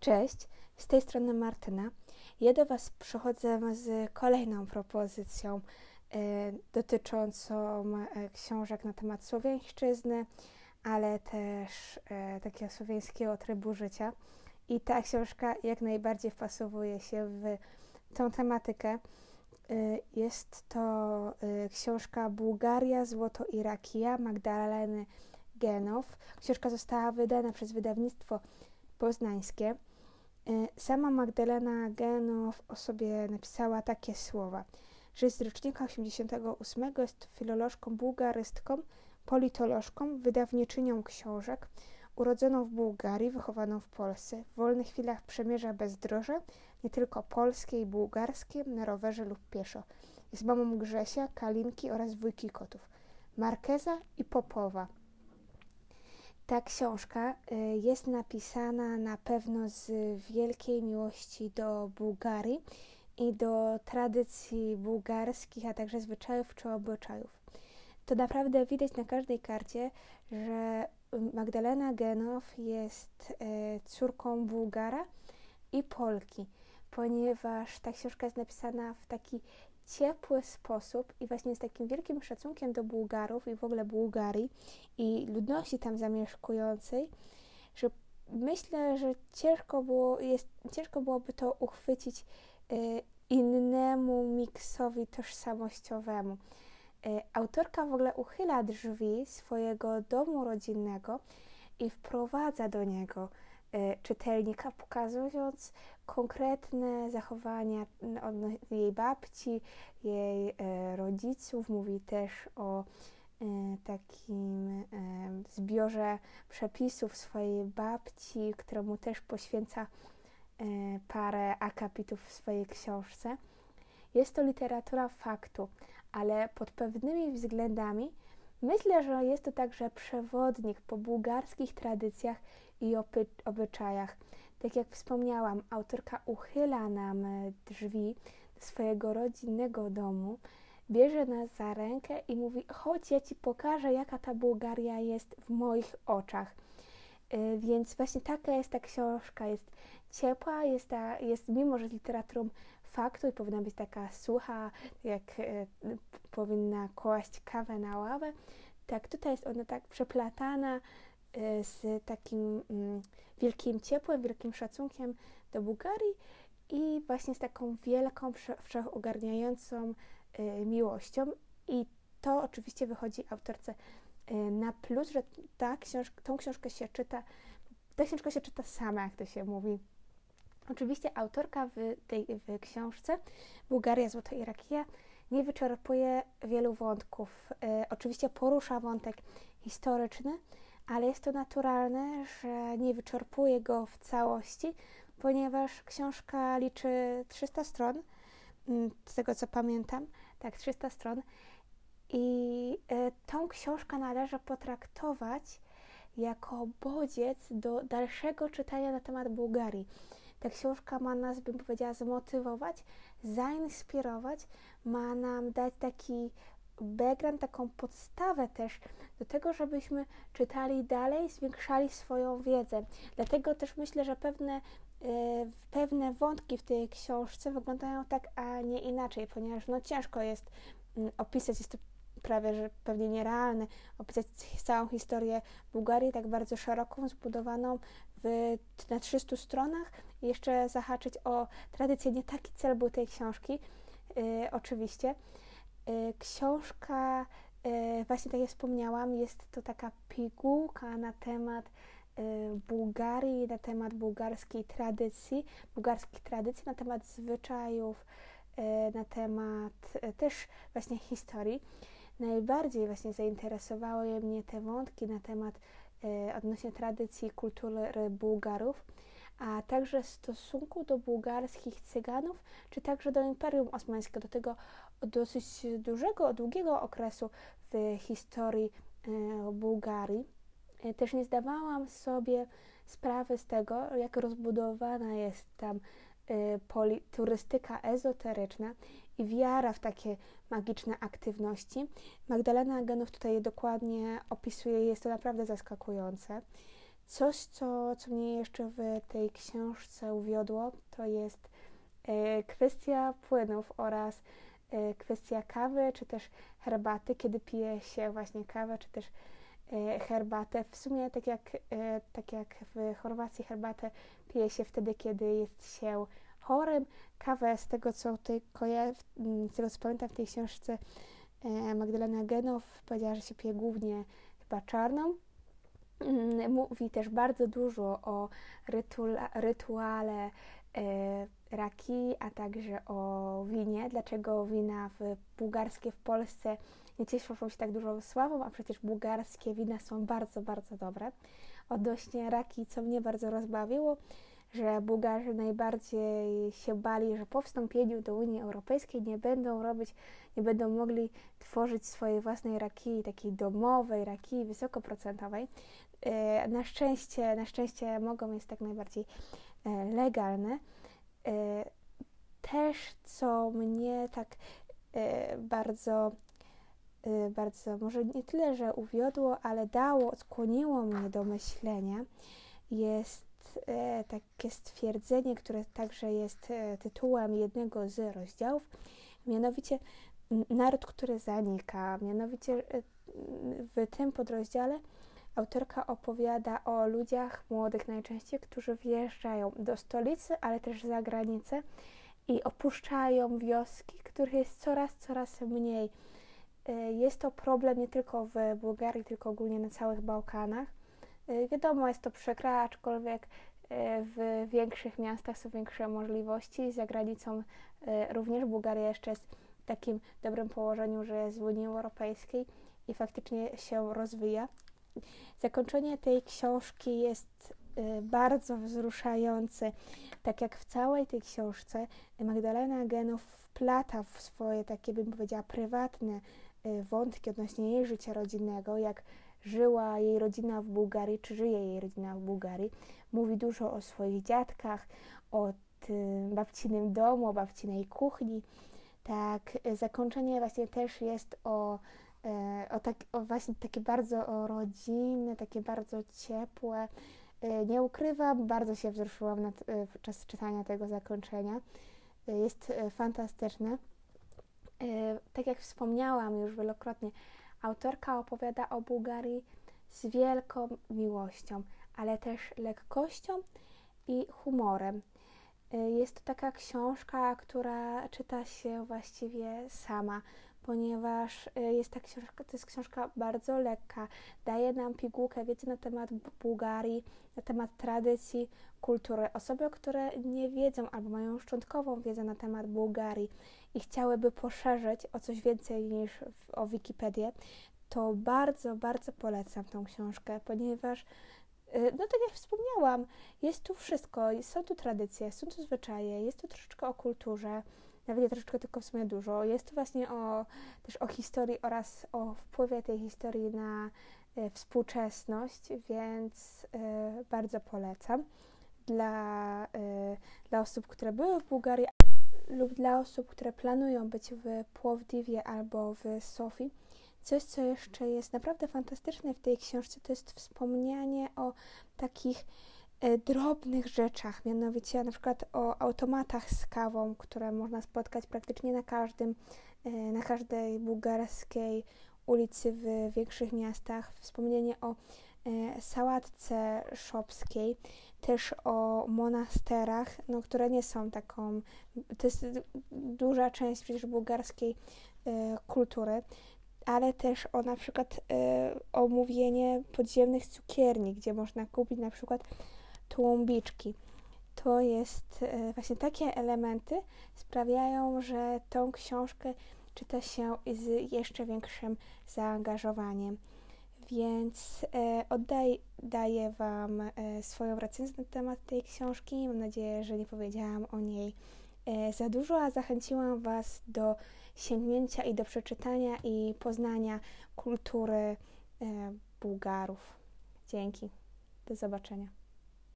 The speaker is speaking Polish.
Cześć, z tej strony Martyna. Ja do Was przychodzę z kolejną propozycją e, dotyczącą e, książek na temat słowiańszczyzny, ale też e, takiego słowiańskiego trybu życia. I ta książka jak najbardziej wpasowuje się w tą tematykę. E, jest to e, książka Bułgaria, Złoto i Rakija Magdaleny Genow. Książka została wydana przez wydawnictwo poznańskie. E, sama Magdalena Genow o sobie napisała takie słowa, że z rocznika 88, jest filolożką, bułgarystką, politolożką, wydawniczynią książek, urodzoną w Bułgarii, wychowaną w Polsce. W wolnych chwilach przemierza bezdroże, nie tylko polskie i bułgarskie, na rowerze lub pieszo. Jest mamą Grzesia, Kalinki oraz wujki kotów, Markeza i Popowa. Ta książka y, jest napisana na pewno z wielkiej miłości do Bułgarii i do tradycji bułgarskich, a także zwyczajów czy obyczajów. To naprawdę widać na każdej karcie, że Magdalena Genow jest y, córką Bułgara i Polki, ponieważ ta książka jest napisana w taki ciepły sposób i właśnie z takim wielkim szacunkiem do Bułgarów i w ogóle Bułgarii i ludności tam zamieszkującej, że myślę, że ciężko, było, jest, ciężko byłoby to uchwycić y, innemu miksowi tożsamościowemu. Y, autorka w ogóle uchyla drzwi swojego domu rodzinnego i wprowadza do niego y, czytelnika, pokazując konkretne zachowania jej babci, jej e, rodziców. Mówi też o e, takim e, zbiorze przepisów swojej babci, któremu też poświęca parę akapitów w swojej książce. Jest to literatura faktu, ale pod pewnymi względami myślę, że jest to także przewodnik po bułgarskich tradycjach i obyczajach. Tak jak wspomniałam, autorka uchyla nam e, drzwi swojego rodzinnego domu, bierze nas za rękę i mówi: Chodź, ja ci pokażę, jaka ta Bułgaria jest w moich oczach. E, więc właśnie taka jest ta książka, jest ciepła, jest, ta, jest mimo, że z literaturą faktu i powinna być taka sucha, jak e, powinna kłaść kawę na ławę, tak tutaj jest ona tak przeplatana Y, z takim mm, wielkim ciepłem, wielkim szacunkiem do Bułgarii i właśnie z taką wielką, wszechogarniającą y, miłością. I to oczywiście wychodzi autorce na plus, że ta książka, tą książkę się czyta, ta książka się czyta sama, jak to się mówi. Oczywiście autorka w tej w książce Bułgaria, Złoto i Rakija nie wyczerpuje wielu wątków. oczywiście porusza wątek historyczny, ale jest to naturalne, że nie wyczerpuje go w całości, ponieważ książka liczy 300 stron, mm, z tego co pamiętam, tak, 300 stron. I e, tą książkę należy potraktować jako bodziec do dalszego czytania na temat Bułgarii. Ta książka ma nas, bym powiedziała, zmotywować, zainspirować, ma nam dać taki background, taką podstawę też do tego, żebyśmy czytali dalej, zwiększali swoją wiedzę. Dlatego też myślę, że pewne, e, pewne wątki w tej książce wyglądają tak, a nie inaczej, ponieważ no, ciężko jest mm, opisać, jest to prawie że pewnie nierealne, opisać całą historię Bułgarii tak bardzo szeroką, zbudowaną w, na 300 stronach i jeszcze zahaczyć o tradycję. Nie taki cel był tej książki, yy, oczywiście. Yy, książka E, właśnie tak jak wspomniałam, jest to taka pigułka na temat e, Bułgarii, na temat bułgarskiej tradycji, bułgarskich tradycji, na temat zwyczajów, e, na temat też właśnie historii. Najbardziej właśnie zainteresowały mnie te wątki na temat odnośnie tradycji kultury Bułgarów, a także stosunku do bułgarskich Cyganów, czy także do Imperium Osmańskiego, do tego dosyć dużego, długiego okresu w historii e, Bułgarii. E, też nie zdawałam sobie sprawy z tego, jak rozbudowana jest tam y, poli, turystyka ezoteryczna i wiara w takie magiczne aktywności. Magdalena Genów tutaj je dokładnie opisuje, jest to naprawdę zaskakujące. Coś, co, co mnie jeszcze w tej książce uwiodło, to jest y, kwestia płynów oraz y, kwestia kawy, czy też herbaty, kiedy pije się właśnie kawę, czy też y, herbatę. W sumie tak jak, tak jak w Chorwacji herbatę pije się wtedy, kiedy jest się chorym. Kawę z tego, co tutaj z tego co pamiętam w tej książce Magdalena Genow powiedziała, że się pije głównie chyba czarną. Mm, mówi też bardzo dużo o rytuale e, raki, a także o winie. Dlaczego wina w bułgarskie w Polsce nie cieszą się tak dużą sławą, a przecież bułgarskie wina są bardzo, bardzo dobre. Odnośnie raki, co mnie bardzo rozbawiło, że Bułgarzy najbardziej się bali, że po wstąpieniu do Unii Europejskiej nie będą robić, nie będą mogli tworzyć swojej własnej raki, takiej domowej raki wysokoprocentowej. E, na szczęście, na szczęście mogą, jest tak najbardziej e, legalne. E, też co mnie tak bardzo, bardzo, może nie tyle, że uwiodło, ale dało, skłoniło mnie do myślenia, jest takie stwierdzenie, które także jest tytułem jednego z rozdziałów, mianowicie naród, który zanika. Mianowicie w tym podrozdziale Autorka opowiada o ludziach młodych najczęściej, którzy wjeżdżają do stolicy, ale też za granicę i opuszczają wioski, których jest coraz, coraz mniej. E, jest to problem nie tylko w Bułgarii, tylko ogólnie na całych Bałkanach. E, wiadomo, jest to przykre, aczkolwiek e, w większych miastach są większe możliwości. Za granicą również Bułgaria jeszcze jest w takim dobrym położeniu, że jest w Unii Europejskiej i faktycznie się rozwija. Zakończenie tej książki jest y, bardzo wzruszające. Tak jak w całej tej książce, Magdalena Genow wplata w swoje takie, bym powiedziała, prywatne y, wątki odnośnie jej życia rodzinnego, jak żyła jej rodzina w Bułgarii, czy żyje jej rodzina w Bułgarii. Mówi dużo o swoich dziadkach, o babcinym domu, o babcinej kuchni. Tak, y, zakończenie właśnie też jest o E, o, tak, o właśnie takie bardzo rodzinne, takie bardzo ciepłe. E, nie ukrywam, bardzo się wzruszyłam nad, e, podczas czytania tego zakończenia. Jest fantastyczne. Tak jak wspomniałam już wielokrotnie, autorka opowiada o Bułgarii z wielką miłością, ale też lekkością i humorem. Jest to taka książka, która czyta się właściwie sama ponieważ y, jest ta książka, to jest książka bardzo lekka, daje nam pigułkę wiedzy na temat Bułgarii, na temat tradycji, kultury. Osoby, które nie wiedzą albo mają szczątkową wiedzę na temat Bułgarii i chciałyby poszerzyć o coś więcej niż w, o Wikipedię, to bardzo, bardzo polecam tą książkę, ponieważ y, no tak jak wspomniałam, jest tu wszystko, są tu tradycje, są tu zwyczaje, jest tu troszeczkę o kulturze, nawet nie troszeczkę, tylko w sumie dużo. Jest to właśnie o, też o historii oraz o wpływie tej historii na e, współczesność, więc e, bardzo polecam dla, e, dla osób, które były w Bułgarii lub dla osób, które planują być w Płowdiwie albo w Sofii. Coś, co jeszcze jest naprawdę fantastyczne w tej książce, to jest wspomnianie o takich drobnych rzeczach, mianowicie na przykład o automatach z kawą, które można spotkać praktycznie na każdym, e, na każdej bułgarskiej ulicy w większych miastach. Wspomnienie o e, sałatce szopskiej, też o monasterach, no, które nie są taką, to jest duża część przecież bułgarskiej kultury, ale też o na przykład omówienie podziemnych cukierni, gdzie można kupić na przykład tłumbiczki. To jest e, właśnie takie elementy sprawiają, że tą książkę czyta się z jeszcze większym zaangażowaniem. Więc e, oddaję Wam e, swoją recenzję na temat tej książki. Mam nadzieję, że nie powiedziałam o niej za dużo, a zachęciłam Was do sięgnięcia i do przeczytania i poznania kultury Bułgarów. Dzięki. Do zobaczenia.